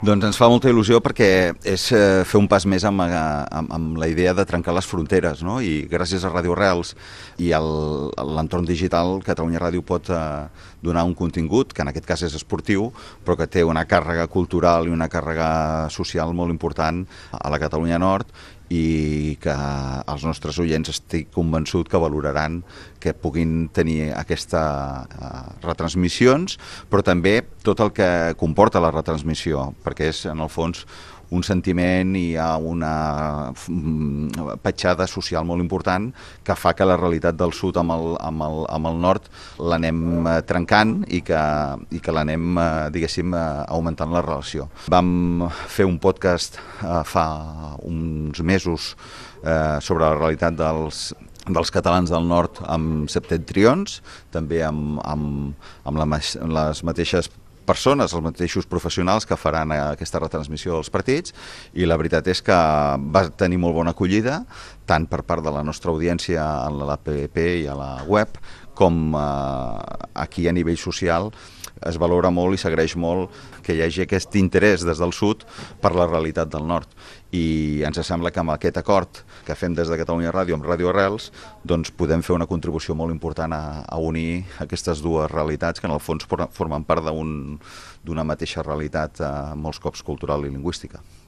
Doncs ens fa molta il·lusió perquè és eh, fer un pas més amb, eh, amb, amb la idea de trencar les fronteres, no? I gràcies a Radio Reals i a l'entorn digital, Catalunya Ràdio pot eh, donar un contingut, que en aquest cas és esportiu, però que té una càrrega cultural i una càrrega social molt important a la Catalunya Nord i que els nostres oients estic convençut que valoraran que puguin tenir aquestes uh, retransmissions, però també tot el que comporta la retransmissió, perquè és, en el fons, un sentiment i hi ha una mm, petjada social molt important que fa que la realitat del sud amb el, amb el, amb el nord l'anem eh, trencant i que, i que l'anem, eh, diguéssim, eh, augmentant la relació. Vam fer un podcast fa uns mesos sobre la realitat dels, dels catalans del nord amb septentrions, també amb, amb, amb les mateixes persones, els mateixos professionals que faran aquesta retransmissió dels partits i la veritat és que va tenir molt bona acollida tant per part de la nostra audiència a l'APP i a la web com eh, aquí a nivell social es valora molt i s'agraeix molt que hi hagi aquest interès des del sud per la realitat del nord i ens sembla que amb aquest acord que fem des de Catalunya Ràdio amb Ràdio Arrels doncs podem fer una contribució molt important a, a unir aquestes dues realitats que en el fons formen part d'una un, mateixa realitat eh, molts cops cultural i lingüística.